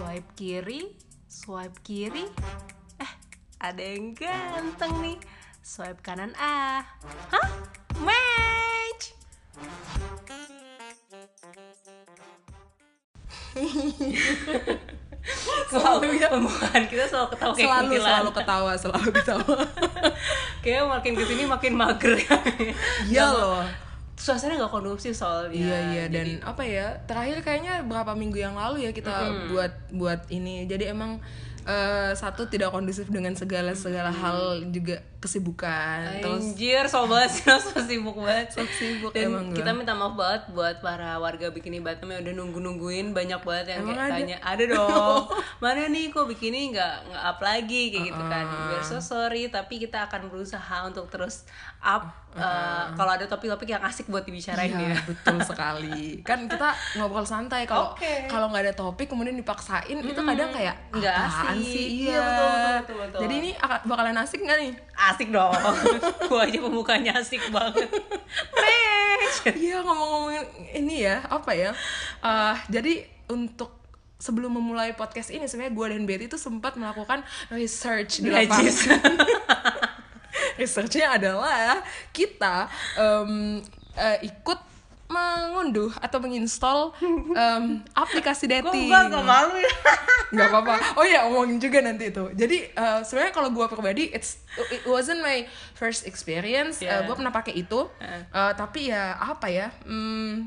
Swipe kiri, swipe kiri. Eh, ada yang ganteng nih. Swipe kanan ah. Hah? Match. Selalu ya. Pembukaan kita selalu ketawa kayak selalu kuntilanak. selalu ketawa selalu ketawa Kayaknya makin ke sini makin mager ya. iya loh Suasana gak kondusif soalnya. iya iya dan Jadi- apa ya terakhir kayaknya beberapa minggu yang lalu ya kita buat buat ini jadi emang eh, satu tidak kondusif dengan segala segala hal juga kesibukan. Terus Anjir, so banget sih, so sibuk banget. So sibuk Dan emang kita minta maaf banget buat para warga Bikini Batam yang udah nunggu-nungguin Banyak banget yang Emang kayak ada? tanya Ada dong, mana nih kok Bikini nggak nggak up lagi? Kayak gitu kan. Uh-uh. We're so sorry, tapi kita akan berusaha untuk terus up uh, Kalau ada topik-topik yang asik buat dibicarain Iya, ya. betul sekali. Kan kita ngobrol santai kalau Oke. kalau nggak ada topik kemudian dipaksain itu kadang kayak Nggak apaan asik. sih? Iya, betul, betul, betul, betul. Jadi ini bakalan asik nggak nih? Asik dong, gua aja pembukanya asik banget Match Iya ngomong-ngomongin ini ya apa ya? Eh, jadi untuk sebelum memulai podcast ini sebenarnya gue dan Betty itu sempat melakukan research di lapangan. Researchnya adalah kita em, eh, ikut mengunduh atau menginstall em, aplikasi Kok dating. enggak, gak malu ya. Nggak apa-apa. Oh ya omongin juga nanti itu. Jadi eh, sebenarnya kalau gue pribadi it's it wasn't my first experience. Yeah. gue pernah pakai itu. Uh. Eh, tapi ya apa ya hmm,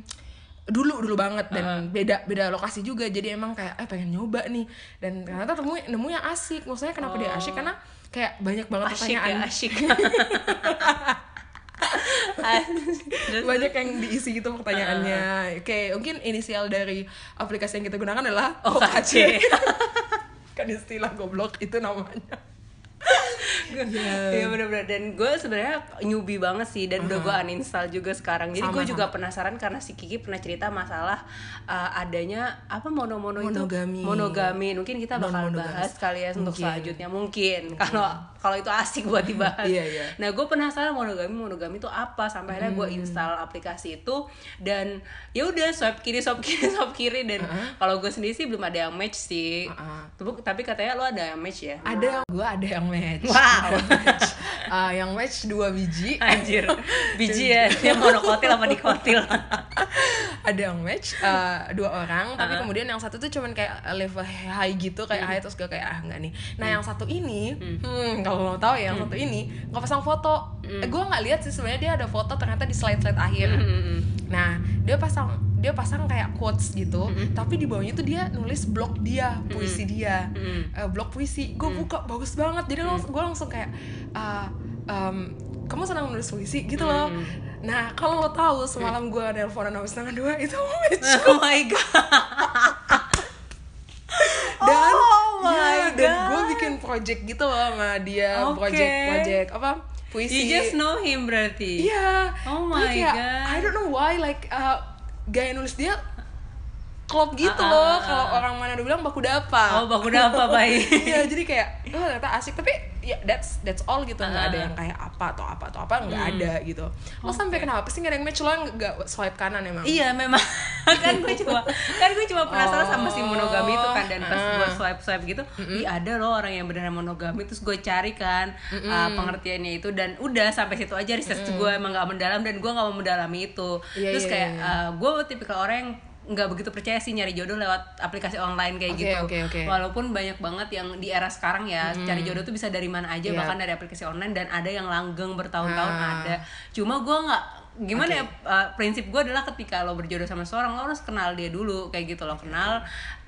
dulu dulu banget dan beda beda lokasi juga. Jadi emang kayak eh pengen nyoba nih. Dan ternyata temu nemu yang asik. Maksudnya kenapa dia asik? Karena kayak banyak banget Asyik ya, pertanyaan. asyik banyak yang diisi gitu pertanyaannya. Oke mungkin inisial dari aplikasi yang kita gunakan adalah OKC. kan istilah goblok itu namanya Iya bener-bener dan gue sebenarnya newbie banget sih dan udah gue uninstall juga sekarang. Jadi gue juga penasaran karena si Kiki pernah cerita masalah uh, adanya apa mono-mono itu Monogami. monogami. Mungkin kita bakal bahas kali ya untuk selanjutnya mungkin kalau kalau itu asik buat dibahas. Iya, iya. Nah gue penasaran monogami monogami itu apa sampai akhirnya Hmm. gue install aplikasi itu dan ya udah swipe kiri swipe kiri swipe kiri dan kalau gue sendiri sih belum ada yang match sih. Tapi- Tapi katanya lo ada yang match ya? ada gue ada yang match. Wow. Ah, yang match dua biji. Anjir, biji ya, dia monokotil apa dikotil ada yang match ah, dua orang tapi Uh-huh. kemudian yang satu tuh cuman kayak level high gitu kayak high terus gue kayak ah nggak nih. Nah yang satu ini hmm, kalau mau tahu ya yang satu ini nggak pasang foto eh, gue nggak lihat sih sebenarnya dia ada foto ternyata di slide slide akhir nah dia pasang dia pasang kayak quotes gitu tapi di bawahnya tuh dia nulis blog dia puisi dia. Eh, blog puisi. Gue buka bagus banget. Jadi gue langsung kayak ah, em, kamu senang nulis puisi? Gitu loh. Nah kalau lo tahu semalam gue nelfonan sama setengah dua itu match Oh my god. Dan Oh my ya, dan God. gue bikin project gitu loh sama dia. Oke. project project apa You puisi just know him berarti? Iya. Oh Gue my kayak, God. I don't know why like uh, gaya nulis dia klop gitu Ah, ah, loh. ah, Kalau orang mana udah bilang baku dapa. Oh baku apa baik Iya, jadi kayak oh ternyata asik tapi ya that's that's all gitu nggak ada Ah. yang kayak apa atau apa atau apa nggak Hmm. ada gitu. Lo sampai kenapa sih nggak ada yang match lo nggak swipe kanan emang? Iya memang kan gue cuma kan gue cuma penasaran sama si monogami itu kan dan pas Oh, gue swipe swipe gitu, ih ada loh orang yang beneran monogami terus gue cari kan uh, pengertiannya itu dan udah sampai situ aja research gue emang gak mendalam dan gue gak mau mendalami itu Iya, terus iya, kayak iya. uh, gue tipikal orang yang nggak begitu percaya sih nyari jodoh lewat aplikasi online kayak Oke, gitu oke, oke. walaupun banyak banget yang di era sekarang ya cari jodoh tuh bisa dari mana aja Iya. bahkan dari aplikasi online dan ada yang langgeng bertahun-tahun Ah. ada cuma gue nggak gimana ya uh, prinsip gue adalah ketika lo berjodoh sama seorang lo harus kenal dia dulu kayak gitu lo kenal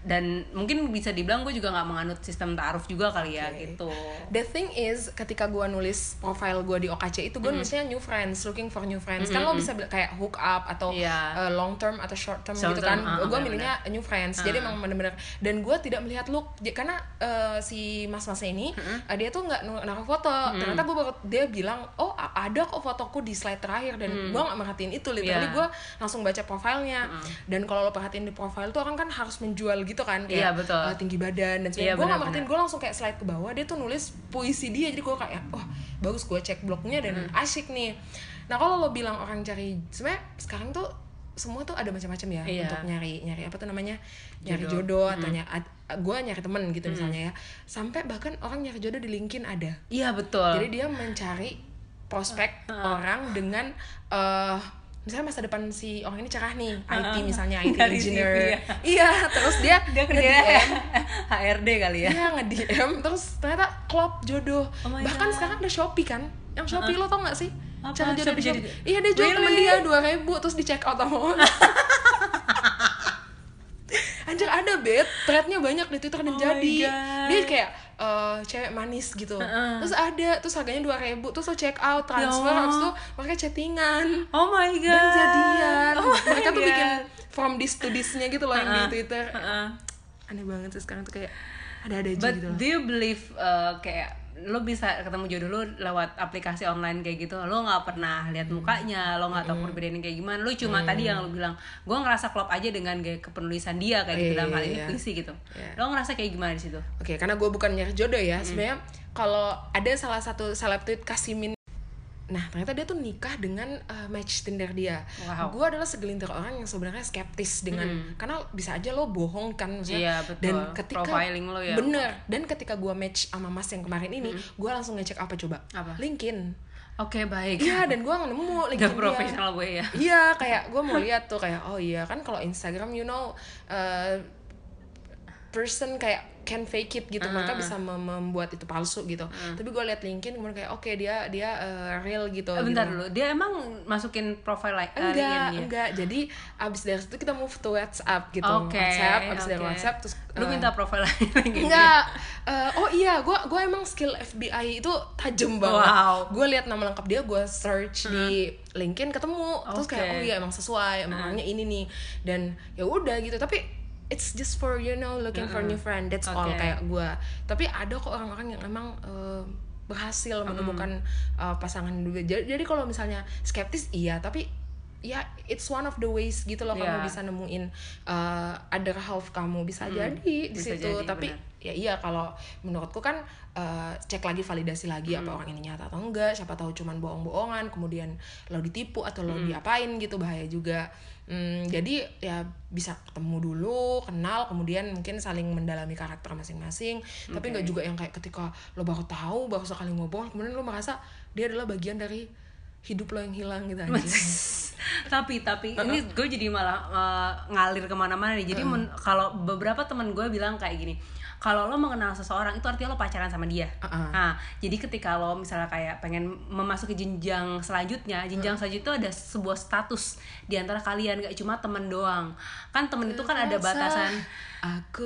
dan mungkin bisa dibilang gue juga nggak menganut sistem taaruf juga kali ya gitu The thing is, ketika gue nulis profile gue di OKC itu gue nulisnya new friends, looking for new friends. Kan lo bisa kayak hook up atau Iya. uh, long term atau short term Short gitu term, kan. ah, gue milihnya new friends. Jadi emang bener-bener. Dan gue tidak melihat look, karena uh, si mas-mas ini uh, dia tuh nggak naruh foto. Ternyata gue dia bilang, oh ada kok fotoku di slide terakhir dan gue nggak merhatiin itu. Literally Iya. gue langsung baca profilnya. Dan kalau lo perhatiin di profile tuh orang kan harus menjual gitu kan. Kayak, Iya, betul. uh, tinggi badan dan Iya, sebagainya. gue nggak gue langsung kayak slide ke bawah dia tuh nulis puisi dia jadi gue kayak wah bagus gue cek blognya dan asik nih nah kalau lo bilang orang cari sebenarnya sekarang tuh semua tuh ada macam-macam ya Iya. untuk nyari nyari apa tuh namanya nyari Jodoh. jodoh, atau nyari gue nyari temen gitu misalnya ya sampai bahkan orang nyari jodoh di LinkedIn ada iya betul jadi dia mencari prospek orang dengan eh misalnya masa depan si orang ini cerah nih IT misalnya IT engineer CV ya. iya terus dia dia kerja nge-DM, HRD kali ya Iya nge-DM terus ternyata klop jodoh. Oh Bahkan God. sekarang ada Shopee kan. Yang Shopee lo tau gak sih? Apa? Cara jodoh Shopee Shopee. jadi- Iya dia jual temen Really? dia 2000 terus di check out sama orang. Anjir ada bet, threadnya banyak di Twitter dan Oh jadi. Dia kayak eh, cewek manis gitu. Terus ada, terus harganya 2000 terus lo check out, transfer, Ya Allah. habis itu mereka chattingan. oh my god Dan jadian. Oh my mereka tuh God. bikin from this to this-nya gitu loh yang Uh-uh. di Twitter. Uh-uh. Aneh banget sih sekarang tuh kayak ada-ada aja But gitu loh. do you believe uh, kayak lo bisa ketemu jodoh lo lewat aplikasi online kayak gitu. Lo nggak pernah lihat mukanya lo nggak tahu perbedaannya kayak gimana. Lo cuma tadi yang lo bilang gue ngerasa klop aja dengan gaya kepenulisan dia kayak gitu Iya, dalam hal iya, ini iya. puisi gitu. Iya. lo ngerasa kayak gimana di situ? Oke, karena gue bukan nyari jodoh ya. Sebenarnya kalau ada salah satu seleb tweet Kasimin Nah, ternyata dia tuh nikah dengan uh, match Tinder dia. Wow. Gue adalah segelintir orang yang sebenarnya skeptis dengan karena bisa aja lo bohong kan maksudnya. Iya, betul. Dan ketika Profiling lo ya. Bener. Dan ketika gue match sama Mas yang kemarin ini, gue langsung ngecek apa coba? Apa? LinkedIn. oke baik Iya, dan gue nemu LinkedIn dia. profesional gue ya Iya, kayak gue mau lihat tuh kayak oh iya kan kalau Instagram you know uh, person kayak can fake it gitu mereka bisa mem- membuat itu palsu gitu tapi gue liat LinkedIn kemudian kayak oke dia dia uh, real gitu Eh, bentar gitu. dulu dia emang masukin profile like uh, enggak ya? enggak jadi abis dari situ kita move to WhatsApp gitu Oke, WhatsApp abis dari oke. WhatsApp terus lu uh, minta profile LinkedIn Enggak. Eh, oh iya, gue gua emang skill FBI itu tajam banget. Wow. Gue lihat nama lengkap dia, gue search di LinkedIn ketemu. Terus kayak oh iya emang sesuai, emang orangnya ini nih. Dan ya udah gitu. Tapi it's just for you know looking for new friend. That's all Oke. kayak gue. Tapi ada kok orang-orang yang emang eh, berhasil menemukan eh, pasangan dulu. Jadi, jadi kalau misalnya skeptis iya, tapi ya it's one of the ways gitu loh kamu Iya. bisa nemuin uh, other half kamu bisa jadi di bisa situ jadi, tapi benar. ya iya kalau menurutku kan uh, cek lagi validasi lagi apa Hmm. orang ini nyata atau enggak siapa tahu cuman bohong-bohongan kemudian lo ditipu atau lo Hmm. diapain gitu bahaya juga Hmm, jadi ya bisa ketemu dulu kenal kemudian mungkin saling mendalami karakter masing-masing. Tapi nggak juga yang kayak ketika lo baru tahu baru sekali ngobrol kemudian lo merasa dia adalah bagian dari hidup lo yang hilang gitu anjir. tapi tapi ini gue jadi malah uh, ngalir ke mana-mana nih. Jadi kalau beberapa teman gue bilang kayak gini kalau lo mengenal seseorang itu artinya lo pacaran sama dia. Uh-uh. nah jadi ketika lo misalnya kayak pengen memasuki jenjang selanjutnya jenjang selanjutnya itu ada sebuah status di antara kalian gak cuma temen doang. Kan temen itu kan ada batasan aku.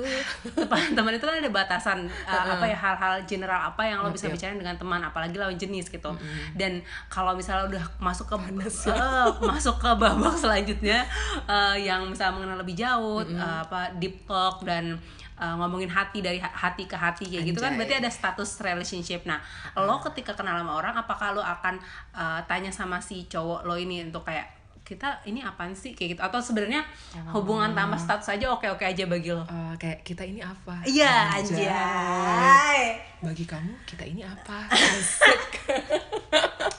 Teman teman itu kan ada batasan uh, apa ya hal-hal general apa yang lo bisa Yep, bicarain dengan teman apalagi lawan jenis gitu. Dan kalau misalnya udah masuk ke eh, masuk ke babak selanjutnya eh, yang misalnya mengenal lebih jauh eh, apa deep talk dan eh, ngomongin hati dari ha- hati ke hati kayak gitu kan Anjay. berarti ada status relationship. Nah lo ketika kenal sama orang apakah lo akan eh, tanya sama si cowok lo ini untuk kayak kita ini apaan sih? Kayak gitu. Atau sebenarnya hubungan tanpa status aja oke oke aja bagi lo. Uh, kayak kita ini apa? Iya, anjay. Bagi kamu kita ini apa?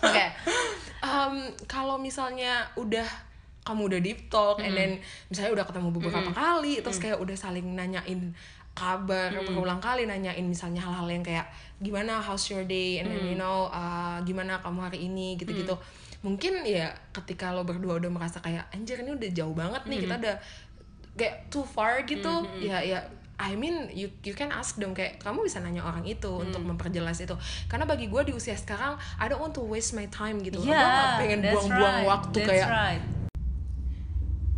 Oke. um, kalau misalnya udah kamu udah deep talk and then misalnya udah ketemu beberapa kali terus kayak udah saling nanyain kabar berulang kali nanyain misalnya hal-hal yang kayak gimana? How's your day? And then you know uh, gimana kamu hari ini? Gitu-gitu mungkin ya ketika lo berdua udah merasa kayak anjir ini udah jauh banget nih kita udah kayak too far gitu ya ya I mean you you can ask them kayak kamu bisa nanya orang itu untuk memperjelas itu. Karena bagi gue di usia sekarang I don't want to waste my time gitu gue Yeah, nggak pengen that's buang-buang right, waktu that's kayak right.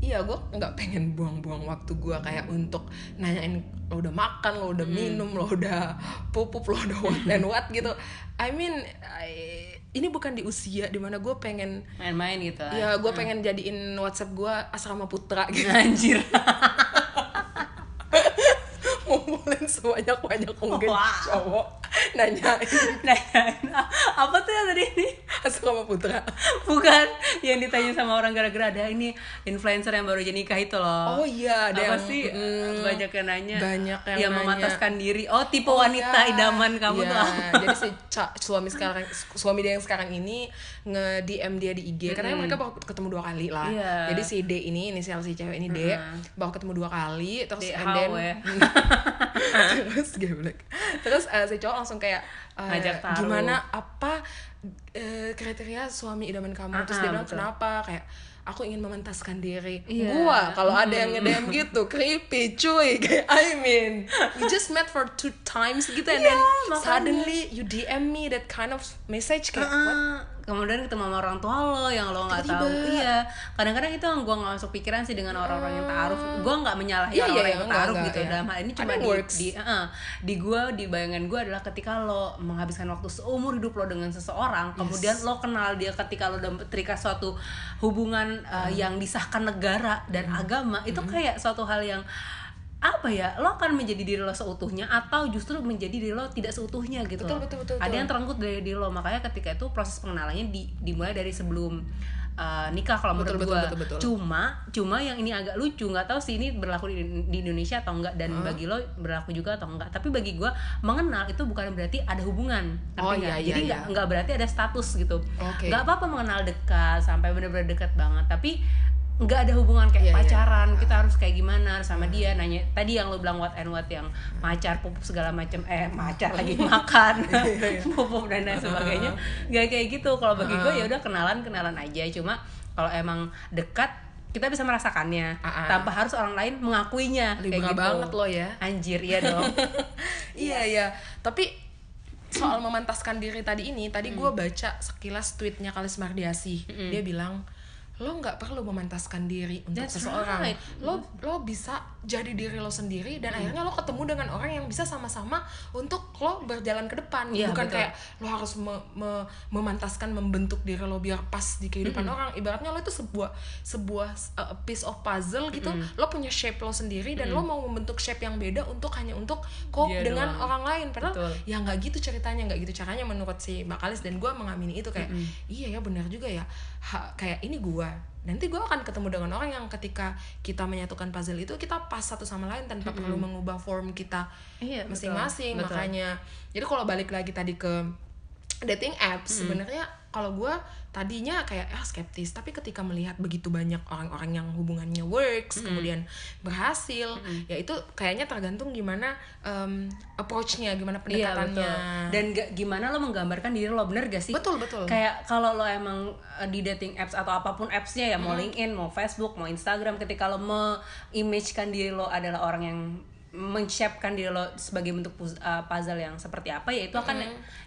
iya gue nggak pengen buang-buang waktu gue kayak untuk nanyain lo udah makan lo udah minum lo udah pupuk lo udah what and what gitu. I mean I- ini bukan di usia di mana gue pengen main-main gitu. Lah. ya gue pengen jadiin WhatsApp gue asrama putra gitu. Anjir. Ngumpulin sebanyak banyak mungkin Wow. cowok. Nanyain. Nanyain, apa tuh yang tadi ini Asal sama Putra. bukan yang ditanya sama orang gara-gara ada ini influencer yang baru aja nikah itu loh Oh iya, ada apa yang- sih mm, banyak yang nanya banyak yang yang nanya. memataskan diri oh tipe Oh, wanita iya. idaman kamu Iya, tuh apa jadi si suami sekarang suami dia yang sekarang ini nge DM dia di IG katanya mereka baru ketemu dua kali lah Iya. jadi si D ini inisial si cewek ini D baru ketemu dua kali terus D, and then ya. terus geblek terus eh, si cowok langsung kayak taruh. gimana apa eh, kriteria suami idaman kamu terus Ah, dia bilang betul. kenapa kayak aku ingin mementaskan diri Iya. gua kalau ada yang nge-DM gitu creepy cuy kayak I mean we just met for two times gitu and then Iya, makanya. suddenly you DM me that kind of message kayak what Heeh. Kemudian ketemu sama orang tua lo yang lo nggak tahu. Iya. Kadang-kadang itu yang gue nggak masuk pikiran sih dengan orang-orang yang taaruf. Gue nggak menyalahi Iya, iya, orang-orang iya, yang enggak, gitu. iya. dalam hal ini cuma di works. di eh, di gue di bayangan gue adalah ketika lo menghabiskan waktu seumur hidup lo dengan seseorang kemudian lo kenal dia ketika lo udah terikat suatu hubungan eh, Hmm. yang disahkan negara dan agama itu kayak suatu hal yang apa ya lo akan menjadi diri lo seutuhnya atau justru menjadi diri lo tidak seutuhnya gitu Betul, loh. betul, betul, ada betul. yang terenggut dari diri lo makanya ketika itu proses pengenalannya di, dimulai dari sebelum uh, nikah kalau Betul, menurut betul, gua betul, betul. cuma cuma yang ini agak lucu nggak tahu sih ini berlaku di, di Indonesia atau enggak dan bagi lo berlaku juga atau enggak tapi bagi gua mengenal itu bukan berarti ada hubungan Oh, iya, iya, jadi iya. nggak nggak berarti ada status gitu nggak apa-apa mengenal dekat sampai bener-bener dekat banget tapi nggak ada hubungan kayak Iya, iya. pacaran kita harus kayak gimana sama dia nanya tadi yang lo bilang what and what yang macar pupuk segala macam eh macar lagi makan Iya, pupuk dan lain sebagainya. Nggak kayak gitu kalau bagi gue ya udah kenalan kenalan aja cuma kalau emang dekat kita bisa merasakannya ah. tanpa harus orang lain mengakuinya Libra kayak gitu. banget lo ya. Anjir iya dong. Iya iya. tapi soal memantaskan diri tadi ini tadi gue baca sekilas tweetnya Kalis Mardiasi dia bilang lo nggak perlu memantaskan diri untuk That's seseorang. right. lo lo bisa jadi diri lo sendiri dan akhirnya lo ketemu dengan orang yang bisa sama-sama untuk lo berjalan ke depan. Iya, bukan betul. kayak lo harus me- me- memantaskan membentuk diri lo biar pas di kehidupan orang. Ibaratnya lo itu sebuah sebuah uh, piece of puzzle gitu. Lo punya shape lo sendiri dan lo mau membentuk shape yang beda untuk hanya untuk cope Dia dengan doang. orang lain. Padahal Betul. ya nggak gitu ceritanya nggak gitu caranya menurut si Bakalis dan gue mengamini itu kayak iya ya benar juga ya. Ha- kayak ini gue nanti gue akan ketemu dengan orang yang ketika kita menyatukan puzzle itu kita pas satu sama lain tanpa perlu mengubah form kita Iya, betul. masing-masing Betul. makanya jadi kalau balik lagi tadi ke dating apps sebenarnya kalau gue tadinya kayak ah skeptis. Tapi ketika melihat begitu banyak orang-orang yang hubungannya works kemudian berhasil ya itu kayaknya tergantung gimana em, approach-nya gimana Iya pendekatannya. Betul. Dan gak, gimana lo menggambarkan diri lo bener gak sih? betul betul. Kayak kalau lo emang uh, di dating apps atau apa pun appsnya ya mau LinkedIn, mau Facebook, mau Instagram, ketika lo me-imagekan diri lo adalah orang yang men-shapekan diri lo sebagai bentuk uh, puzzle yang seperti apa ya itu akan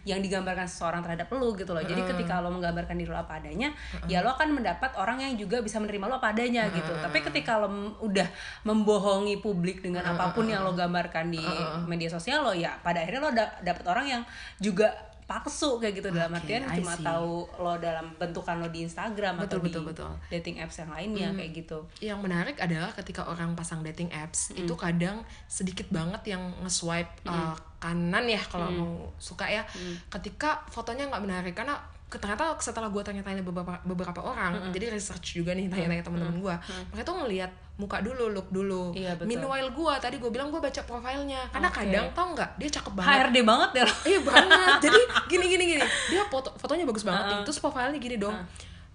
yang digambarkan seseorang terhadap lo gitu loh. Jadi ketika lo menggambarkan diri lo apa adanya, ya lo akan mendapat orang yang juga bisa menerima lo apa adanya gitu. Tapi ketika lo udah membohongi publik dengan apa pun yang lo gambarkan di media sosial lo ya pada akhirnya lo da- dapet orang yang juga palsu kayak gitu. Dalam Oke, artian I cuma see. tahu lo dalam bentukan lo di Instagram atau Betul, di betul, betul. dating apps yang lainnya kayak gitu. yang menarik adalah ketika orang pasang dating apps itu kadang sedikit banget yang nge-swipe uh, kanan ya kalau mau suka ya. Ketika fotonya nggak menarik karena ternyata setelah gue tanya-tanya beberapa beberapa orang jadi research juga nih tanya-tanya teman-teman gue mereka tuh ngelihat muka dulu look dulu Iya, betul. meanwhile gue tadi gue bilang gue baca profilnya karena kadang tau nggak dia cakep banget HRD banget ya. Iya banget. Jadi gini gini gini. Dia foto fotonya bagus banget nih. Terus profilnya gini dong.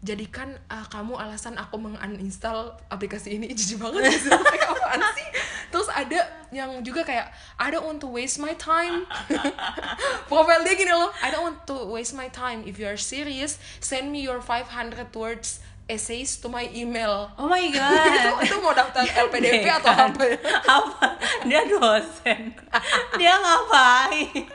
Jadikan uh, kamu alasan aku menguninstall aplikasi ini jijik banget. Kayak apaan sih? Terus ada yang juga kayak I don't want to waste my time. Profil dia gini loh. I don't want to waste my time. If you are serious, send me your 500 words essays to my email. Oh my itu god. itu mau daftar LPDP atau Kan. apa ya? apa? Dia dosen. Dia ngapain?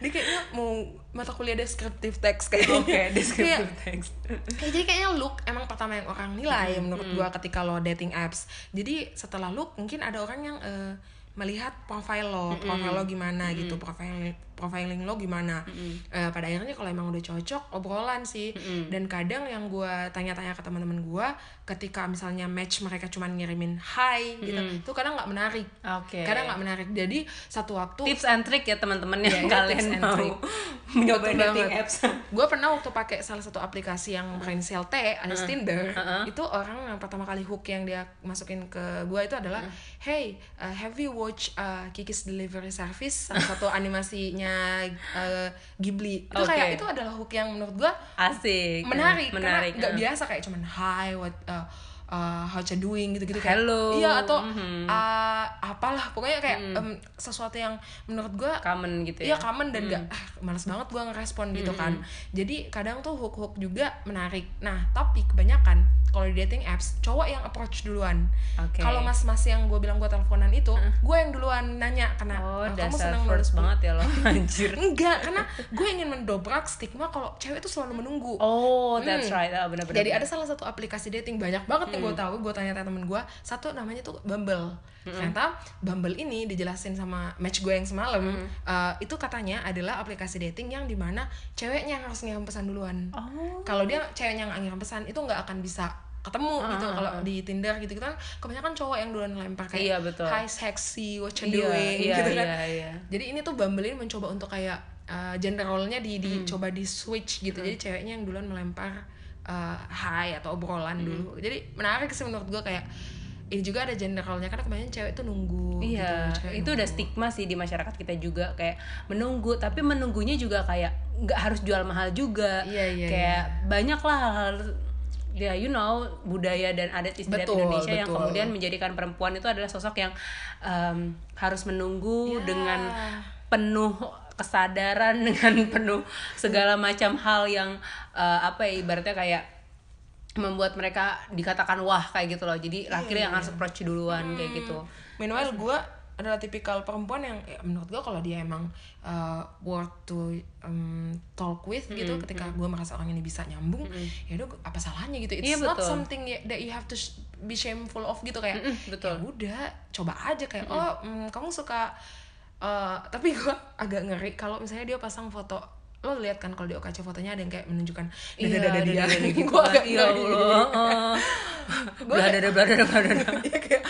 Dia kayaknya mau mata kuliah descriptive text kayaknya. Oke, descriptive Kayak- text. Ya, jadi kayaknya look emang pertama yang orang nilai menurut gua ketika lo dating apps. Jadi setelah look mungkin ada orang yang eh, melihat profile lo, profile lo gimana gitu, profile profiling lo gimana. Eh, pada akhirnya kalau emang udah cocok obrolan sih. Dan kadang yang gue tanya-tanya ke teman-teman gue ketika misalnya match mereka cuman ngirimin hi gitu itu kadang nggak menarik. Oke. kadang nggak menarik. Jadi satu waktu tips and trick ya teman-teman yang Iya, iya, kalian tips and mau Betul dating banget. apps. Gue pernah waktu pakai salah satu aplikasi yang berinisial T alias Tinder. Itu orang yang pertama kali hook yang dia masukin ke gue itu adalah hey uh, have you watch uh, Kiki's Delivery Service? Salah satu animasinya uh, Ghibli. Itu Oke. kayak itu adalah hook yang menurut gue asik. menarik, menarik karena nggak eh. biasa kayak cuman hi what uh, uh, how you doing? gitu-gitu kayak. Hello. iya atau Mhm. uh, apalah. Pokoknya kayak em, sesuatu yang menurut gue common gitu Iya ya? common dan gak ah, males banget gue ngerespon gitu kan. Jadi kadang tuh hook hook juga menarik. Nah tapi kebanyakan kalau di dating apps cowok yang approach duluan. Oke. kalau mas-mas yang gue bilang gue teleponan itu gue yang duluan nanya karena oh "Ah, kamu senang nulis banget ya lo anjir. Enggak karena gue ingin mendobrak stigma kalau cewek itu selalu menunggu. Oh that's right. Ah, benar-benar jadi ada salah satu aplikasi dating banyak banget yang gue Hmm. tahu gue tanya tanya temen gue satu namanya tuh Bumble Hmm. ternyata Bumble ini dijelasin sama match gue yang semalam Hmm. eh, itu katanya adalah aplikasi dating yang di mana ceweknya yang harus ngirim pesan duluan oh kalau dia ceweknya yang ngirim pesan itu nggak akan bisa ketemu gitu ah, kalau di Tinder gitu kan kebanyakan cowok yang duluan lempar kayak Iya, betul. hi sexy what you Iya, doing iya, gitu kan iya, iya. jadi ini tuh Bumble ini mencoba untuk kayak uh, gender role-nya di Hmm. dicoba di switch gitu jadi ceweknya yang duluan melempar uh, hi atau obrolan Hmm. dulu jadi menarik sih menurut gue kayak ini juga ada gender role-nya karena kebanyakan cewek tuh nunggu Iya, gitu, itu udah nunggu. stigma sih di masyarakat kita juga kayak menunggu, tapi menunggunya juga kayak nggak harus jual mahal juga. Iya, iya, Kayak banyak lah hal ya you know budaya dan adat istiadat Betul, Indonesia yang betul. kemudian menjadikan perempuan itu adalah sosok yang em, harus menunggu Ya. dengan penuh kesadaran dengan penuh segala macam hal yang eh, apa ya ibaratnya kayak membuat mereka dikatakan wah kayak gitu loh. Jadi laki yang harus approach duluan kayak gitu. Meanwhile gue adalah tipikal perempuan yang ya, menurut gue kalau dia emang uh, worth to um, talk with gitu ketika gue merasa orang ini bisa nyambung ya udah apa salahnya gitu? It's Iya, not betul. something ya- that you have to be shameful of gitu kayak Mm-mm, betul. ya udah coba aja. Kayak oh mm, kamu suka uh, tapi gue agak ngeri kalau misalnya dia pasang foto lo lihat kan kalau di OKC fotonya ada yang kayak menunjukkan dada-dada dia. dada-dada gitu gue kan. agak ya Allah dada dada belah dada Iya, kayak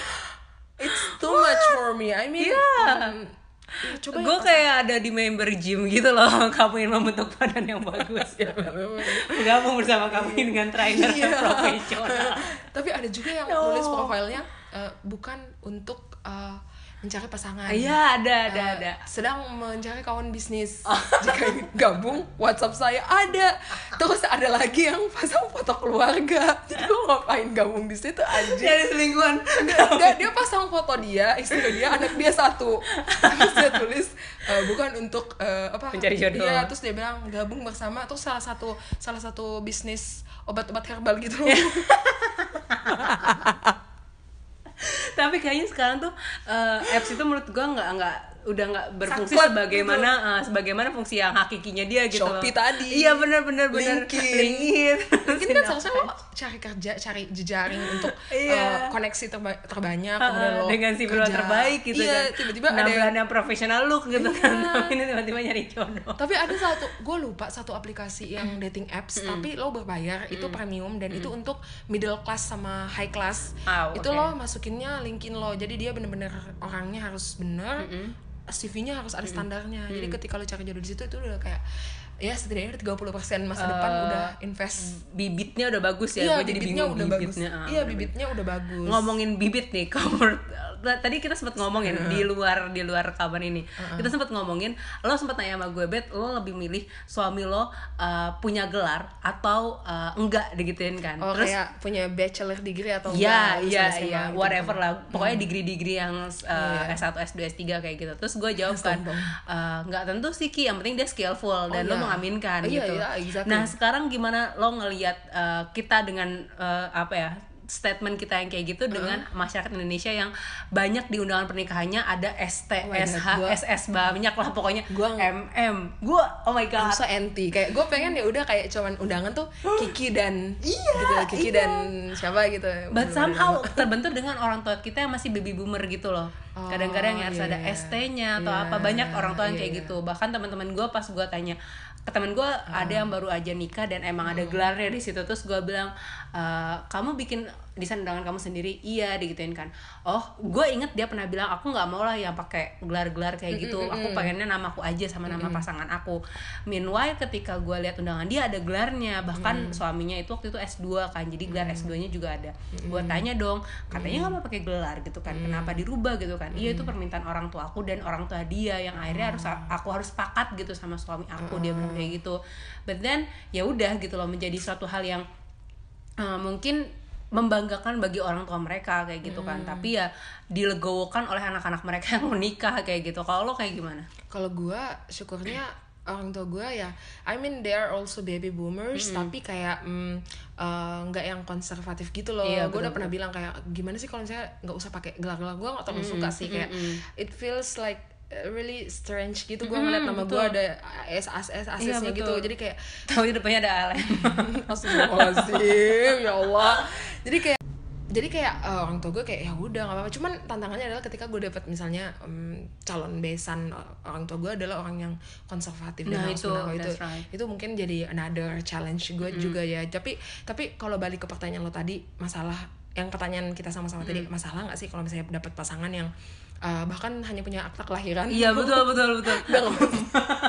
it's too much for me. I mean mm, ya, coba gue kayak ada di member gym gitu loh. Kamu yang membentuk badan yang bagus. Ya gabung bersama kami dengan trainer Iya. profesional. Tapi ada juga yang No. nulis profilnya eh, bukan untuk eh, mencari pasangan iya ada ada Eh, ada sedang mencari kawan bisnis jika gabung WhatsApp saya ada terus ada lagi yang pasang foto keluarga jadi gue ngapain gabung di situ aja jadi selingkuhan Enggak, dia pasang foto dia, istri dia, anak dia satu. Terus dia tulis eh, bukan untuk eh, apa? Mencari jodoh. Iya, terus dia bilang gabung bersama terus salah satu salah satu bisnis obat-obat herbal gitu. tapi kayaknya sekarang tuh eh, apps itu menurut gue nggak nggak udah nggak berfungsi Saklek sebagaimana eh, sebagaimana fungsi yang hakikinya dia gitu loh. Shopee tadi. iya benar benar benar LinkedIn. LinkedIn. Mungkin kan seharusnya lo cari kerja, cari jejaring untuk Iya. eh, koneksi terba- terbanyak, Heeh, kemudian lo dengan si kerja. terbaik gitu iya, kan. tiba-tiba ada yang- yang profesional look gitu kan. Tapi ini tiba-tiba nyari jodoh. Tapi ada satu gue lupa satu aplikasi yang dating apps tapi lo berbayar itu premium dan itu untuk middle class sama high class. Oh, itu oke. lo masukinnya linkin lo jadi dia bener-bener orangnya harus bener CV-nya harus ada standarnya. Jadi ketika lo cari jodoh di situ itu udah kayak ya setidaknya udah 30% masa depan udah invest. bibitnya udah bagus ya iya gue jadi bibitnya bingung udah bagus. bibitnya ah, iya bibitnya udah bagus. Ngomongin bibit nih kamu tadi kita sempat ngomongin di luar di luar kabar ini kita sempat ngomongin lo sempat nanya sama gue bet lo lebih milih suami lo uh, punya gelar atau uh, enggak digituin kan oh terus kayak punya bachelor degree atau Iya, enggak, iya, iya, gitu. whatever lah. Pokoknya degree-degree yang uh, Iya. S1, S2, S3 kayak gitu. Terus gue jawab kan, uh, nggak tentu sih Ki, yang penting dia skillful dan Oh, lo iya. mengaminkan Oh, iya, gitu. iya, exactly. Nah, sekarang gimana lo ngelihat uh, kita dengan uh, apa ya? Statement kita yang kayak gitu dengan masyarakat Indonesia yang banyak di undangan pernikahannya ada ST, Oh SH, gua- SS banyak lah pokoknya Gua- MM. Gua oh my god. So anti kayak gue pengen ya udah kayak cuman undangan tuh Kiki dan gitu Kiki dan siapa gitu But somehow terbentur dengan orang tua kita yang masih baby boomer gitu loh. Oh, Kadang-kadang yang harus iya, ada iya. ST-nya atau Iya, apa banyak orang tua yang iya, kayak iya. gitu. Bahkan teman-teman gue pas gue tanya ke temen gue ada yang baru aja nikah dan emang ada Hmm. gelarnya di situ terus gue bilang "E, kamu bikin desain undangan kamu sendiri iya digituin kan. Oh gue inget dia pernah bilang aku nggak mau lah yang pakai gelar-gelar kayak gitu. Aku pengennya namaku aja sama nama pasangan aku. Meanwhile ketika gue lihat undangan dia ada gelarnya. Bahkan suaminya itu waktu itu S2 kan jadi gelar S2 nya juga ada. Gue tanya dong katanya nggak mau pakai gelar gitu kan kenapa dirubah gitu kan? Iya itu permintaan orang tua aku dan orang tua dia yang akhirnya harus aku harus sepakat gitu sama suami aku dia bilang kayak gitu. But then ya udah gitu loh menjadi suatu hal yang uh, mungkin membanggakan bagi orang tua mereka kayak gitu kan. Tapi ya dilegowokan oleh anak-anak mereka yang menikah kayak gitu. Kalau lo kayak gimana? Kalau gue syukurnya orang tua gue ya I mean they are also baby boomers tapi kayak mm, eh, nggak yang konservatif gitu loh. Iya, gue udah pernah bilang kayak gimana sih kalau misalnya nggak usah pakai gelar-gelar? Gue nggak terlalu suka sih kayak it feels like uh, really strange gitu. Gue ngeliat nama gue ada S S S Iya, nya gitu. Jadi kayak tahu di depannya ada Alem Astagfirullahaladzim ya Allah. Jadi kayak jadi kayak eh, orang tua gue kayak ya udah nggak apa-apa. Cuman tantangannya adalah ketika gue dapet misalnya em, calon besan orang tua gue adalah orang yang konservatif Nah, dan itu, menaruh itu right. itu mungkin jadi another challenge gue juga ya. Tapi tapi kalau balik ke pertanyaan lo tadi masalah yang pertanyaan kita sama-sama tadi masalah nggak sih kalau misalnya dapat pasangan yang eh, bahkan hanya punya akta kelahiran iya betul betul betul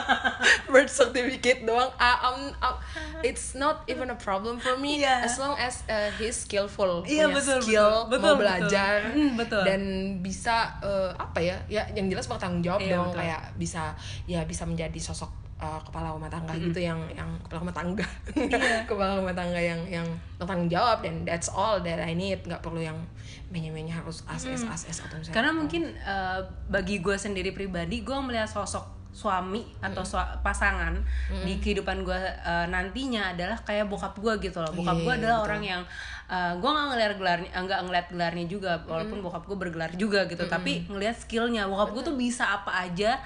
birth certificate doang ah, um, um, it's not even a problem for me Iya. as long as uh, he's skillful Iya, punya betul, skill betul. Betul, mau betul. belajar Hmm, betul. dan bisa uh, apa ya ya yang jelas bertanggung jawab Iya, dong betul. kayak bisa ya bisa menjadi sosok uh, kepala rumah tangga gitu yang yang kepala rumah tangga. Iya. kepala rumah tangga yang yang bertanggung jawab dan that's all that I need. Nggak perlu yang menye-menye harus as as as as atau misalnya karena mungkin uh, bagi gue sendiri pribadi gue melihat sosok suami atau sua- pasangan di kehidupan gue uh, nantinya adalah kayak bokap gue gitu loh. Bokap Iya, gue adalah betul. orang yang uh, gue nggak ngeliat gelarnya eh, nggak ngeliat gelarnya juga walaupun bokap gue bergelar juga gitu tapi ngeliat skillnya. Bokap gue tuh bisa apa aja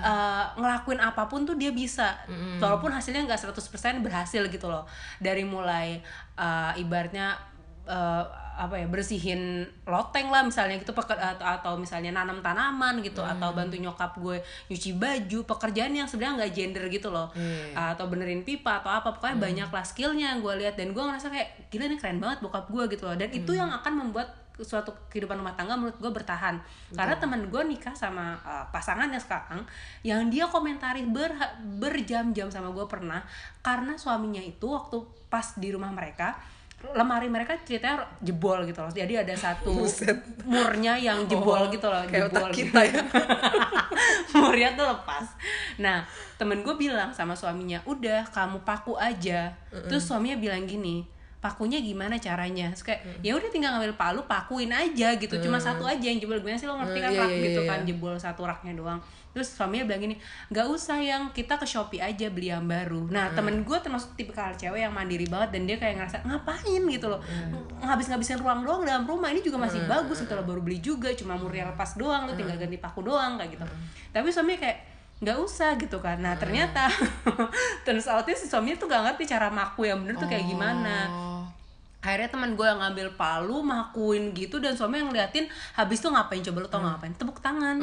uh, ngelakuin apa pun tuh dia bisa. Walaupun hasilnya nggak 100% berhasil gitu loh. Dari mulai uh, ibaratnya uh, apa ya bersihin loteng lah misalnya gitu peker- atau, atau misalnya nanam tanaman gitu atau bantu nyokap gue nyuci baju pekerjaan yang sebenarnya nggak gender gitu loh. Iya. atau benerin pipa atau apa pokoknya banyak lah skillnya yang gue lihat dan gue ngerasa kayak gila ini keren banget bokap gue gitu loh. Dan itu yang akan membuat suatu kehidupan rumah tangga menurut gue bertahan. Karena teman gue nikah sama uh, pasangannya sekarang yang dia komentari ber berjam-jam sama gue pernah karena suaminya itu waktu pas di rumah mereka lemari mereka ceritanya jebol gitu loh. Jadi ada satu murnya yang jebol Oh, gitu loh kayak jebol otak gitu. kita ya. murnya tuh lepas. Nah temen gue bilang sama suaminya udah kamu paku aja. Terus suaminya bilang gini pakunya gimana caranya? Terus kayak ya udah tinggal ngambil palu pakuin aja gitu. Cuma satu aja yang jebol. Gimana sih lo ngerti kan Iya, rak iya, gitu iya, kan? iya. jebol satu raknya doang. Terus suaminya bilang gini nggak usah yang kita ke shopee aja beli yang baru. Nah temen gue termasuk tipikal cewek yang mandiri banget dan dia kayak ngerasa ngapain? gitu loh. Ngabis ngabisin ruang doang dalam rumah. Ini juga masih bagus gitu loh. baru beli juga cuma murnya lepas doang. Lu tinggal ganti paku doang kayak gitu. Tapi suaminya kayak nggak usah gitu kan. Nah ternyata terus outnya si suaminya tuh gak ngerti cara maku yang bener tuh kayak gimana. Oh. Akhirnya teman gue yang ngambil palu makuin gitu dan suami yang ngeliatin habis tuh ngapain? Coba lu tau ngapain? Tepuk tangan.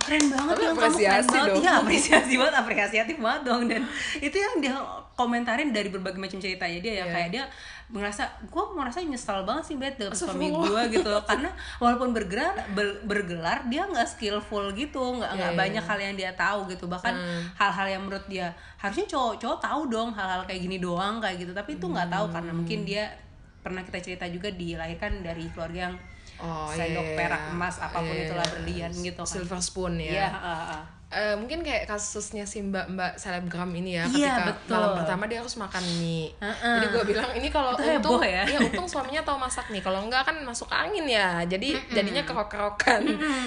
Keren banget Tapi yang kamu keren apresiasi banget. dong. iya apresiasi banget apresiatif banget dong. Dan itu yang dia komentarin dari berbagai macam ceritanya dia ya Iya. kayak dia merasa gue merasa nyesal banget sih bet dengan suami gue gitu. Loh karena walaupun bergelar ber- bergelar dia nggak skillful gitu. Nggak nggak Iya, banyak hal yang dia tahu gitu. Bahkan hal-hal yang menurut dia harusnya cowok-cowok tahu dong hal-hal kayak gini doang kayak gitu. Tapi itu nggak tahu karena mungkin dia pernah kita cerita juga dilahirkan dari keluarga yang Oh, sendok iya, perak iya. emas apa pun Iya, itulah iya. berlian gitu kan silver spoon ya Iya, ah, ah. Eh, mungkin kayak kasusnya si mbak mbak selebgram ini ya Iya, ketika betul. malam pertama dia harus makan mie. Heeh. jadi gue bilang ini kalau untung ya. ya untung suaminya tahu masak nih. Kalau enggak kan masuk angin ya jadi jadinya kerok kerokan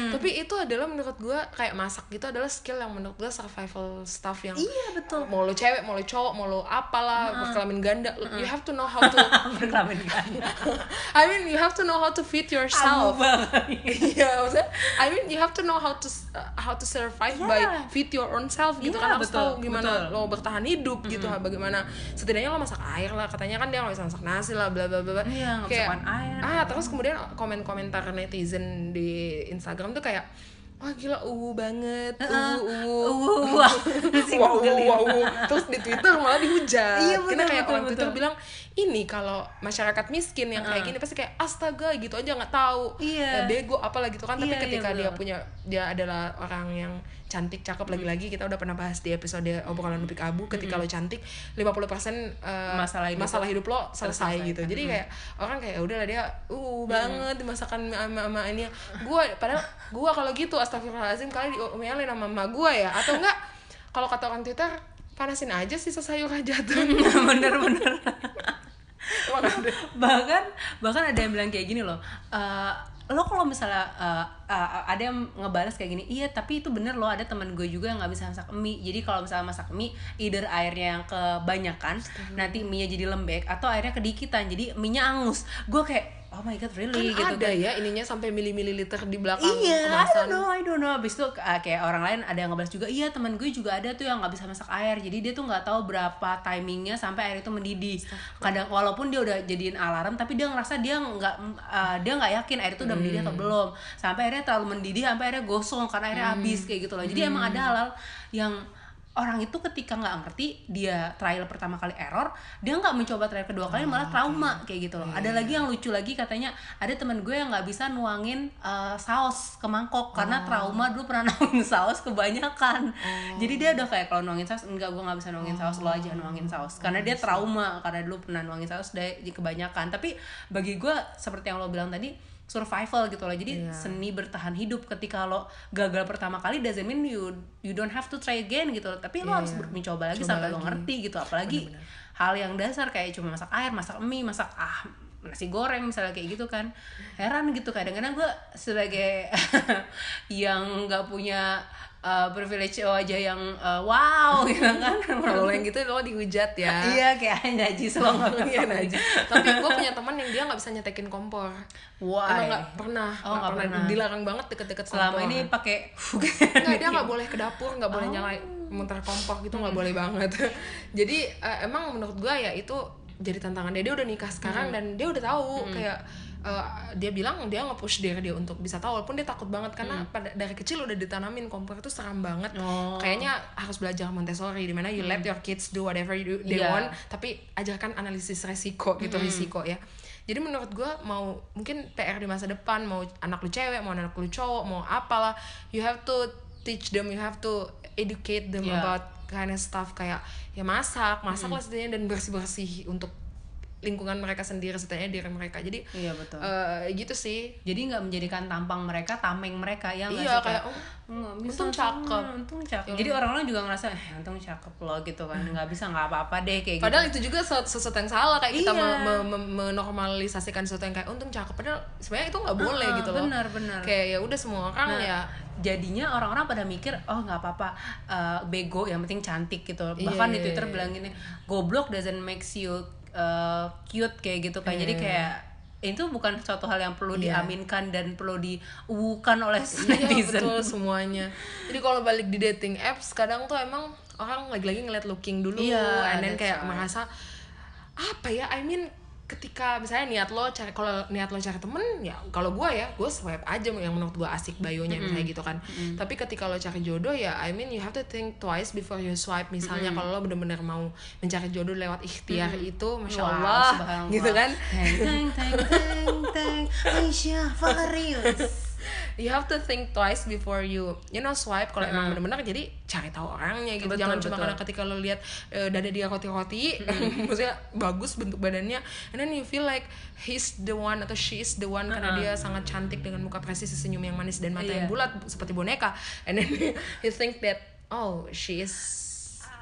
tapi itu adalah menurut gue kayak masak gitu adalah skill yang menurut gue survival stuff yang iya betul. mau lo cewek mau lo cowok mau lo apalah berkelamin ganda you have to know how to berkelamin ganda. I mean you have to know how to feed yourself. Iya, maksudnya I mean you have to know how to uh, how to survive by Yeah. feed your own self gitu Yeah, kan harus betul, tahu gimana betul. lo bertahan hidup gitu bagaimana setidaknya lo masak air lah katanya kan dia nggak bisa masak nasi lah bla bla bla. Iya, bisa Kayak, air. ah terus kemudian komen-komentar netizen di Instagram tuh kayak wah gila uwu banget uwu uwu wah, googling. wow, wow. terus di Twitter malah dihujat Iya, betul, kayak betul, orang Twitter betul. bilang ini kalau masyarakat miskin yang kayak gini pasti kayak astaga gitu aja nggak tahu. Iya. ya, bego apalah gitu kan. Tapi Iya, iya, ketika dia betul. punya dia adalah orang yang cantik cakep lagi-lagi kita udah pernah bahas di episode obrolan Upik Abu ketika lo cantik 50% uh, Masalah hidup masalah hidup lo selesai terselesaikan. gitu. Jadi kayak orang kayak "Ya udahlah dia uh banget dimasakan sama sama ini. Gua padahal gua kalau gitu astagfirullahalazim kali diomelin sama mama gua ya? Atau enggak kalau kata orang Twitter panasin aja sisa sayur jatuh bener bener. Makanya- bahkan bahkan ada yang bilang kayak gini loh eh, lo kalau misalnya eh, eh, ada yang ngebalas kayak gini iya tapi itu bener loh ada teman gue juga yang nggak bisa masak mie. Jadi kalau misalnya masak mie either airnya yang kebanyakan nanti mie nya jadi lembek atau airnya kedikitan jadi mie nya angus. Gue kayak oh my god really kan gitu ada ya ininya sampai mili-mililiter di belakang Iya, I kemasan don't know, I don't know. Abis itu uh, kayak orang lain ada yang ngebalas juga, iya teman gue juga ada tuh yang nggak bisa masak air. Jadi dia tuh nggak tahu berapa timingnya sampai air itu mendidih. Kadang walaupun dia udah jadiin alarm, tapi dia ngerasa dia nggak uh, dia nggak yakin air itu udah mendidih atau belum. Sampai airnya terlalu mendidih, sampai airnya gosong karena airnya habis kayak gitu loh. Jadi emang ada hal-hal yang orang itu ketika nggak ngerti dia trial pertama kali error dia nggak mencoba trial kedua kali malah trauma kayak gitu loh. Ada lagi yang lucu lagi katanya ada teman gue yang nggak bisa nuangin uh, saus ke mangkok karena trauma dulu pernah nuangin saus kebanyakan. Jadi dia udah kayak kalau nuangin saus enggak gue nggak bisa nuangin saus lo aja nuangin saus. Karena dia trauma karena dulu pernah nuangin saus dari kebanyakan. Tapi bagi gue seperti yang lo bilang tadi survival gitu loh jadi Iya. seni bertahan hidup ketika lo gagal pertama kali doesn't mean you you don't have to try again gitu loh tapi lo Iya, harus iya. ber- mencoba lagi Coba sampai lo lagi. ngerti gitu apalagi hal yang dasar kayak cuma masak air masak mie masak ah nasi goreng misalnya kayak gitu kan heran gitu kadang-kadang gue sebagai yang nggak punya uh, privilege wajah yang uh, wow gitu kan kalau lo yang gitu lo dihujat ya iya kayak najis lo Iya najis. Tapi gue punya teman yang dia nggak bisa nyetekin kompor. Why? Emang nggak pernah, Oh, nggak nggak pernah. pernah. Dilarang banget deket-deket selama kompor. ini pakai Nggak, dia nggak boleh ke dapur, nggak boleh nyalain muter kompor gitu nggak boleh banget. Jadi eh, emang menurut gue ya itu jadi tantangan dia. Dia udah nikah sekarang dan dia udah tahu kayak eh, dia bilang dia nge-push diri dia untuk bisa tahu walaupun dia takut banget karena pada dari kecil udah ditanamin kompor itu seram banget. Oh. Kayaknya harus belajar Montessori di mana you let your kids do whatever you, they Iya. want tapi ajarkan analisis resiko gitu risiko ya jadi menurut gue mau mungkin PR di masa depan mau anak lu cewek mau anak lu cowok mau apalah you have to teach them you have to educate them Yeah. about kind of stuff kayak ya masak masak lah setidaknya dan bersih bersih untuk lingkungan mereka sendiri setidaknya diri mereka jadi iya betul eh, gitu sih jadi nggak menjadikan tampang mereka tameng mereka ya nggak Iya, sih? kayak, oh, nggak bisa untung cakep." Untung cakep jadi orang-orang juga ngerasa eh untung cakep loh gitu kan nggak bisa nggak apa-apa deh kayak Padahal gitu itu juga sesuatu yang salah kayak kita Iya. me- me- menormalisasikan sesuatu yang kayak untung cakep padahal sebenarnya itu nggak boleh Ah, gitu loh. benar, benar. Kayak ya udah semua orang Nah, ya jadinya orang-orang pada mikir oh nggak apa-apa eh, bego yang penting cantik gitu Iya, bahkan di iya, twitter iya. bilang gini goblok doesn't makes you eh, cute kayak gitu kan jadi Iya. kayak itu bukan suatu hal yang perlu Iya. diaminkan dan perlu diuukan oleh Iya netizen betul semuanya. Jadi kalau balik di dating apps kadang tuh emang orang lagi-lagi ngeliat looking dulu, Iya, and then kayak right. merasa apa ya? I mean ketika misalnya niat lo cari kalau niat lo cari temen ya kalau gue ya gue swipe aja yang menurut gue asik bayonya misalnya gitu kan. Tapi ketika lo cari jodoh ya I mean you have to think twice before you swipe. Misalnya kalau lo bener-bener mau mencari jodoh lewat ikhtiar itu masya Wow, Allah gitu kan? Teng teng teng teng. Aisyah you have to think twice before you you know swipe kalau emang bener-bener jadi cari tahu orangnya gitu. Betul, jangan cuma betul. karena ketika lo lihat eh, dada dia roti-roti maksudnya bagus bentuk badannya and then you feel like he's the one atau she is the one karena dia sangat cantik dengan muka presisi senyum yang manis dan mata Iya. yang bulat seperti boneka. And then you think that oh she is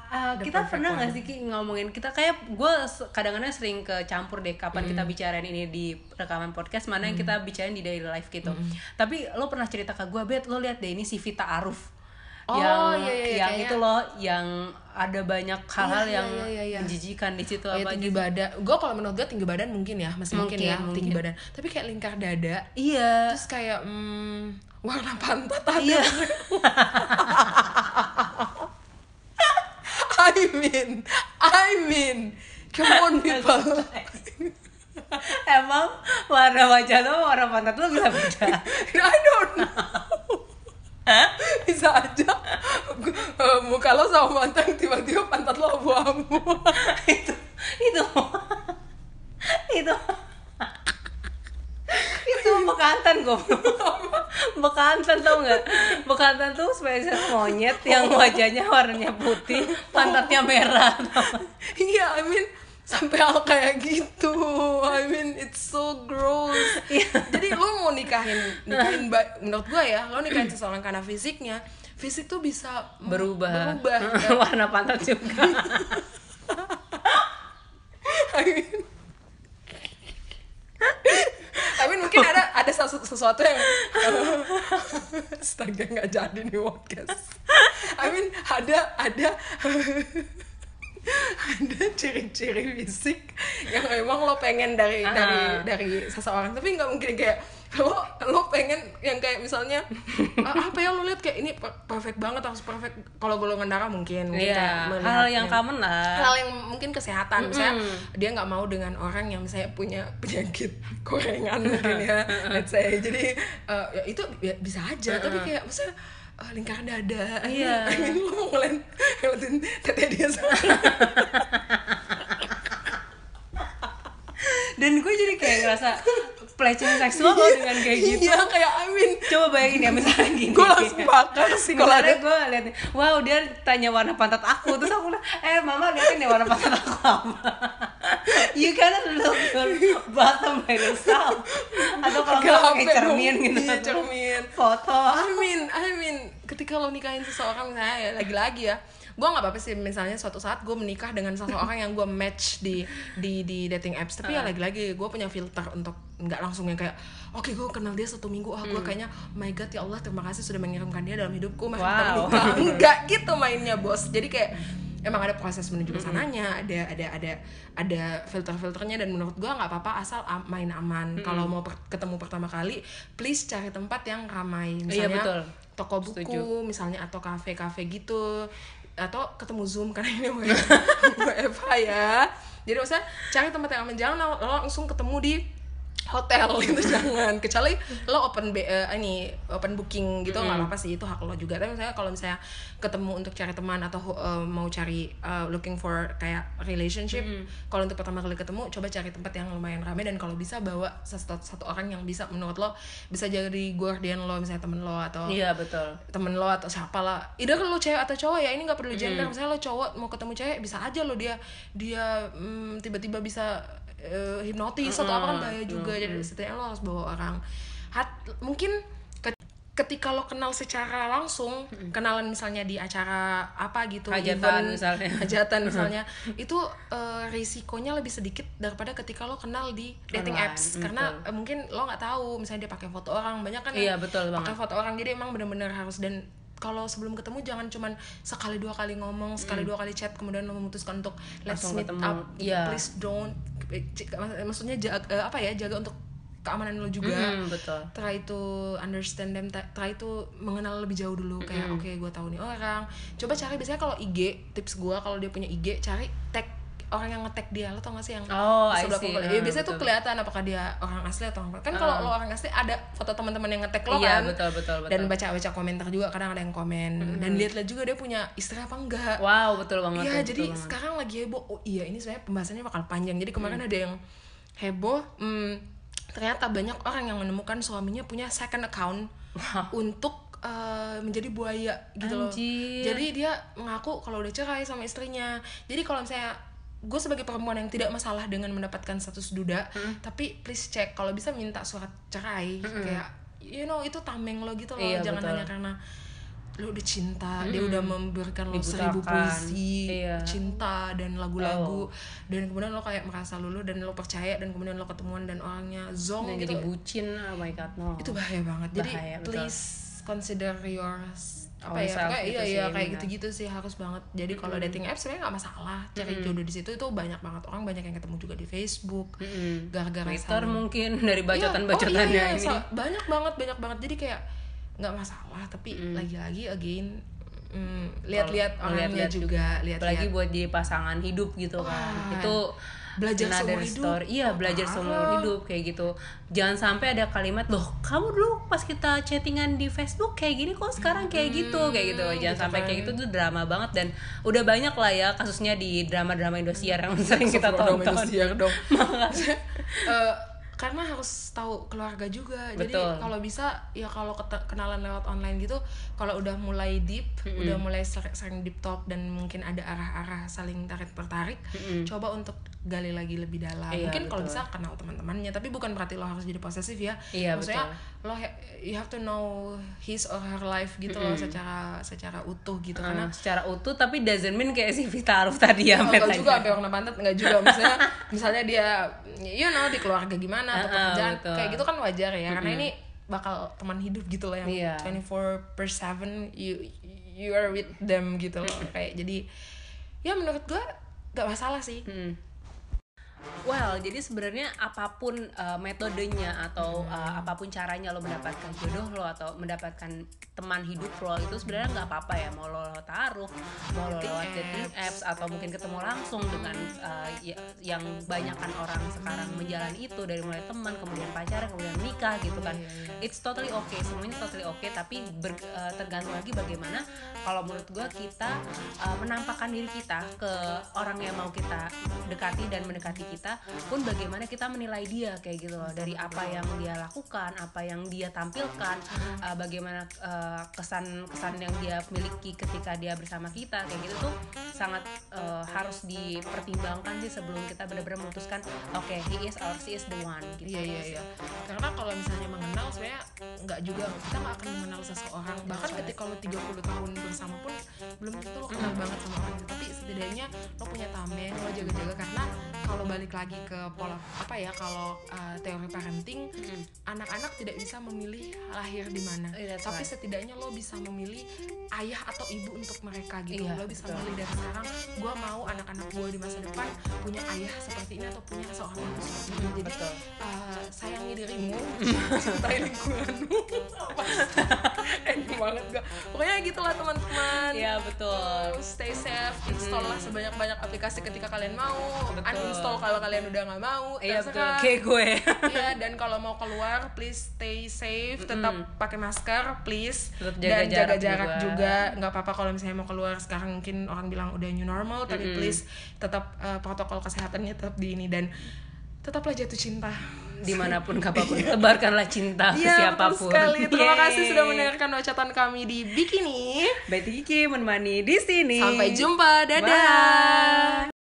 The kita pernah nggak sih Ki, ngomongin kita kayak gue kadang-kadang sering kecampur deh kapan kita bicarain ini di rekaman podcast mana yang kita bicarain di daily life gitu. Tapi lo pernah cerita ke gue bet lo lihat deh ini si Vita Aruf. Oh, yang iya, iya, iya, yang kayaknya- itu loh yang ada banyak hal-hal Iya, yang iya, iya, iya. menjijikan di situ Oh, ya, apa tinggi gitu. badan. Gue kalau menurut gue tinggi badan mungkin ya masih mungkin, Mungkin, ya tinggi mungkin. badan. Tapi kayak lingkar dada. Iya. Terus kayak hmm, warna pantat ada. Iya I mean I mean come on people. emang warna wajah lo warna pantat lo bisa beda? I don't know. Bisa aja. Eh, muka lo sama mantan tiba-tiba pantat lo abu-abu itu itu itu itu bekantan gue bekantan tau nggak? Bekantan tuh spesies monyet yang wajahnya warnanya putih pantatnya merah iya I mean sampai hal kayak gitu. I mean it's so gross. Iya. jadi lo mau nikahin nikahin menurut gue ya lo nikahin seseorang karena fisiknya fisik tuh bisa berubah. berubah. Warna pantat juga I mean, I mean mungkin ada ada sesu- sesuatu yang astaga nggak jadi nih podcast. I mean ada ada ada ciri-ciri fisik yang emang lo pengen dari dari Ah. dari seseorang. Tapi nggak mungkin kayak lo lo pengen yang kayak misalnya "Ah, apa ya lo lihat kayak ini per- perfect banget harus perfect. Kalau golongan darah mungkin melihat hal yang common lah. Hal yang mungkin kesehatan. Misalnya dia nggak mau dengan orang yang misalnya punya penyakit gorengan mungkin ya let's say. Jadi eh, ya itu ya bisa aja. Tapi kayak misalnya eh, lingkaran dada Iya. Lu mau ngeliat ngeliatin tete dia sama dan gue jadi kayak ngerasa pelecehan seksual loh dengan kayak gitu. Iya kayak I mean coba bayangin ya misalnya gini. gue langsung bakar sih kalau ada gue liat wow dia tanya warna pantat aku. Terus aku bilang eh mama liatin deh warna pantat aku apa you cannot look your bottom by yourself. Atau kalau nggak pakai cermin gitu. Iya, cermin. foto. I mean, I mean, ketika lo nikahin seseorang misalnya ya lagi-lagi ya, gue nggak apa-apa sih misalnya suatu saat gue menikah dengan seseorang yang gue match di di di dating apps, tapi ya lagi-lagi gue punya filter untuk nggak langsung yang kayak, oke gue kenal dia satu minggu, ah gue kayaknya, oh my god ya Allah terima kasih sudah mengirimkan dia dalam hidupku, mari kita Wow. menikah, nggak gitu mainnya bos, jadi kayak emang ada proses menuju ke sananya, ada ada ada ada filter-filternya dan menurut gua nggak apa-apa asal main aman. Kalau mau per- ketemu pertama kali, please cari tempat yang ramai, Iya, misalnya betul. toko buku, Setuju. misalnya atau kafe-kafe gitu, atau ketemu zoom karena ini WFH ya. Jadi maksudnya cari tempat yang aman, jangan langsung ketemu di hotel gitu jangan. Kecuali lo open be- eh, ini open booking gitu nggak apa-apa sih itu hak lo juga. Tapi misalnya kalau misalnya ketemu untuk cari teman atau eh, mau cari eh, looking for kayak relationship kalau untuk pertama kali ketemu coba cari tempat yang lumayan ramai dan kalau bisa bawa satu, satu orang yang bisa menurut lo bisa jadi guardian lo misalnya temen lo atau iya betul. temen lo atau siapa lah. Either lo cewek atau cowok ya ini nggak perlu gender. Misalnya lo cowok mau ketemu cewek bisa aja lo dia dia mm, tiba-tiba bisa eh, hipnotis atau apa kan bahaya juga jadi setidaknya lo harus bawa orang Hat, mungkin ke- ketika lo kenal secara langsung kenalan misalnya di acara apa gitu Hajatan event, misalnya. hajatan misalnya itu eh, risikonya lebih sedikit daripada ketika lo kenal di dating Online, apps betul. karena eh, mungkin lo nggak tahu misalnya dia pakai foto orang banyak kan Iya, betul banget. pakai foto orang jadi emang bener-bener harus dan kalau sebelum ketemu jangan cuman sekali dua kali ngomong sekali dua kali chat kemudian lo memutuskan untuk let's Langsung meet ketemu. up Iya. please don't maksudnya jaga, eh, apa ya jaga untuk keamanan lo juga. Mm, betul. Try to understand them try to mengenal lebih jauh dulu kayak oke gue tahu nih orang. Coba cari biasanya kalau IG tips gue kalau dia punya IG cari tag orang yang nge-tag dia lo tau gak sih yang Oh, sebelah kumpul? Ah, Ya, biasanya tuh betul. kelihatan apakah dia orang asli atau orang kan kalau lo orang asli ada foto teman-teman yang nge-tag lo Iya, kan betul, betul, betul. dan baca-baca komentar juga kadang ada yang komen dan lihat-lihat juga dia punya istri apa enggak wow betul banget Iya, tuh, jadi banget. sekarang lagi heboh. Oh iya, ini sebenarnya pembahasannya bakal panjang. Jadi kemarin ada yang heboh. hmm, ternyata banyak orang yang menemukan suaminya punya second account untuk uh, menjadi buaya gitu loh Anjir. jadi dia mengaku kalau udah cerai sama istrinya jadi kalau misalnya gue sebagai perempuan yang tidak masalah dengan mendapatkan status duda tapi please cek kalau bisa minta surat cerai kayak you know itu tameng lo gitu loh Iya, jangan betul. hanya karena lo udah cinta dia udah memberikan lo Dibutakan. seribu puisi Iya. cinta dan lagu-lagu dan kemudian lo kayak merasa lulu dan lo percaya dan kemudian lo ketemuan dan orangnya zong dan gitu jadi bucin oh my god no itu bahaya banget jadi Bahaya, betul. please consider your apa ya kayak gitu iya sih, iya kayak gitu-gitu sih harus banget. Jadi kalau dating apps sebenarnya nggak masalah cari jodoh di situ itu banyak banget orang banyak yang ketemu juga di Facebook Mm-mm. gara-gara Twitter saling- mungkin dari Iya, bacotan-bacotannya oh, iya, iya, ini. banyak banget banyak banget. Jadi kayak nggak masalah tapi lagi-lagi again mm, lihat-lihat orangnya lihat-lihat juga. Apalagi lihat-lihat. buat jadi pasangan hidup gitu kan. Wah, itu belajar another seumur hidup. story. iya Oh, belajar parah. seumur hidup kayak gitu jangan sampai ada kalimat loh kamu dulu pas kita chattingan di Facebook kayak gini kok sekarang kayak gitu kayak gitu jangan gitu sampai kan. kayak gitu tuh drama banget dan udah banyak lah ya kasusnya di drama-drama Indosiar yang sering kita tonton Indosiar dong. Eh, karena harus tahu keluarga juga. Jadi Betul. kalau bisa ya kalau kenalan lewat online gitu, kalau udah mulai deep, udah mulai ser- sering deep talk dan mungkin ada arah-arah saling tarik tertarik, coba untuk gali lagi lebih dalam. Iya, mungkin kalau betul. bisa kenal teman-temannya, tapi bukan berarti lo harus jadi posesif ya. Iya, Maksudnya lo ha- you have to know his or her life gitu loh secara secara utuh gitu karena Nah, secara utuh tapi doesn't mean kayak si Vita Aruf tadi ya Oh, enggak juga sampai warna pantat enggak juga misalnya misalnya dia you know di keluarga gimana atau Ah, ah, pekerjaan betul. kayak gitu kan wajar ya karena ini bakal teman hidup gitu loh yang Iya. 24 per 7 you you are with them gitu loh kayak jadi ya menurut gua gak masalah sih Hmm. Well, jadi sebenarnya apa pun uh, metodenya atau uh, apa pun caranya lo mendapatkan jodoh lo atau mendapatkan teman hidup lo itu sebenarnya nggak apa-apa ya. Mau lo taruh, mau lo lewat dating apps atau mungkin ketemu langsung dengan uh, ya- yang banyakkan orang sekarang menjalani itu dari mulai teman kemudian pacaran kemudian nikah gitu kan. It's totally okay, semuanya totally okay tapi ber- uh, tergantung lagi bagaimana kalau menurut gue kita uh, menampakkan diri kita ke orang yang mau kita dekati dan mendekati kita pun bagaimana kita menilai dia kayak gitu loh dari apa yang dia lakukan apa yang dia tampilkan uh, bagaimana kesan-kesan yang dia miliki ketika dia bersama kita kayak gitu tuh sangat uh, harus dipertimbangkan sih sebelum kita benar-benar memutuskan oke he is or she is the one gitu Iya iya iya. Karena kalau misalnya mengenal sebenarnya nggak juga kita nggak akan mengenal seseorang. Ketika lo 30 tahun bersama pun belum tentu lo kenal banget sama orang itu. Tapi setidaknya lo punya tameng, lo jaga-jaga karena kalau balik lagi ke pola apa ya kalau uh, teori parenting anak-anak tidak bisa memilih lahir di mana. That's Tapi right. setidaknya lo bisa memilih ayah atau ibu untuk mereka gitu. Iya, lo bisa betul. memilih dari sekarang gue mau anak-anak gue di masa depan punya ayah seperti ini atau punya seorang ibu seperti ini. Jadi betul uh, sayangi dirimu cintai lingkunganmu Enak banget gak pokoknya gitulah teman-teman. Iya betul. Stay safe install lah sebanyak-banyak aplikasi ketika kalian mau. Betul. uninstall kalau kalian udah nggak mau iya betul. Kayak gue. Iya, dan kalau mau keluar please stay safe tetap pakai masker please. Tetap jaga dan jaga jarak juga. nggak apa-apa kalau misalnya mau keluar sekarang mungkin orang bilang udah new normal tapi please tetap uh, protokol kesehatannya tetap di ini. Dan tetaplah jatuh cinta di mana pun kapan pun tebarkanlah cinta ke Iya siapa pun betul sekali. Terima Yeay. kasih sudah mendengarkan wacatan kami di Bikini. Betty Kiki menemani di sini Sampai jumpa. Dadah. Bye.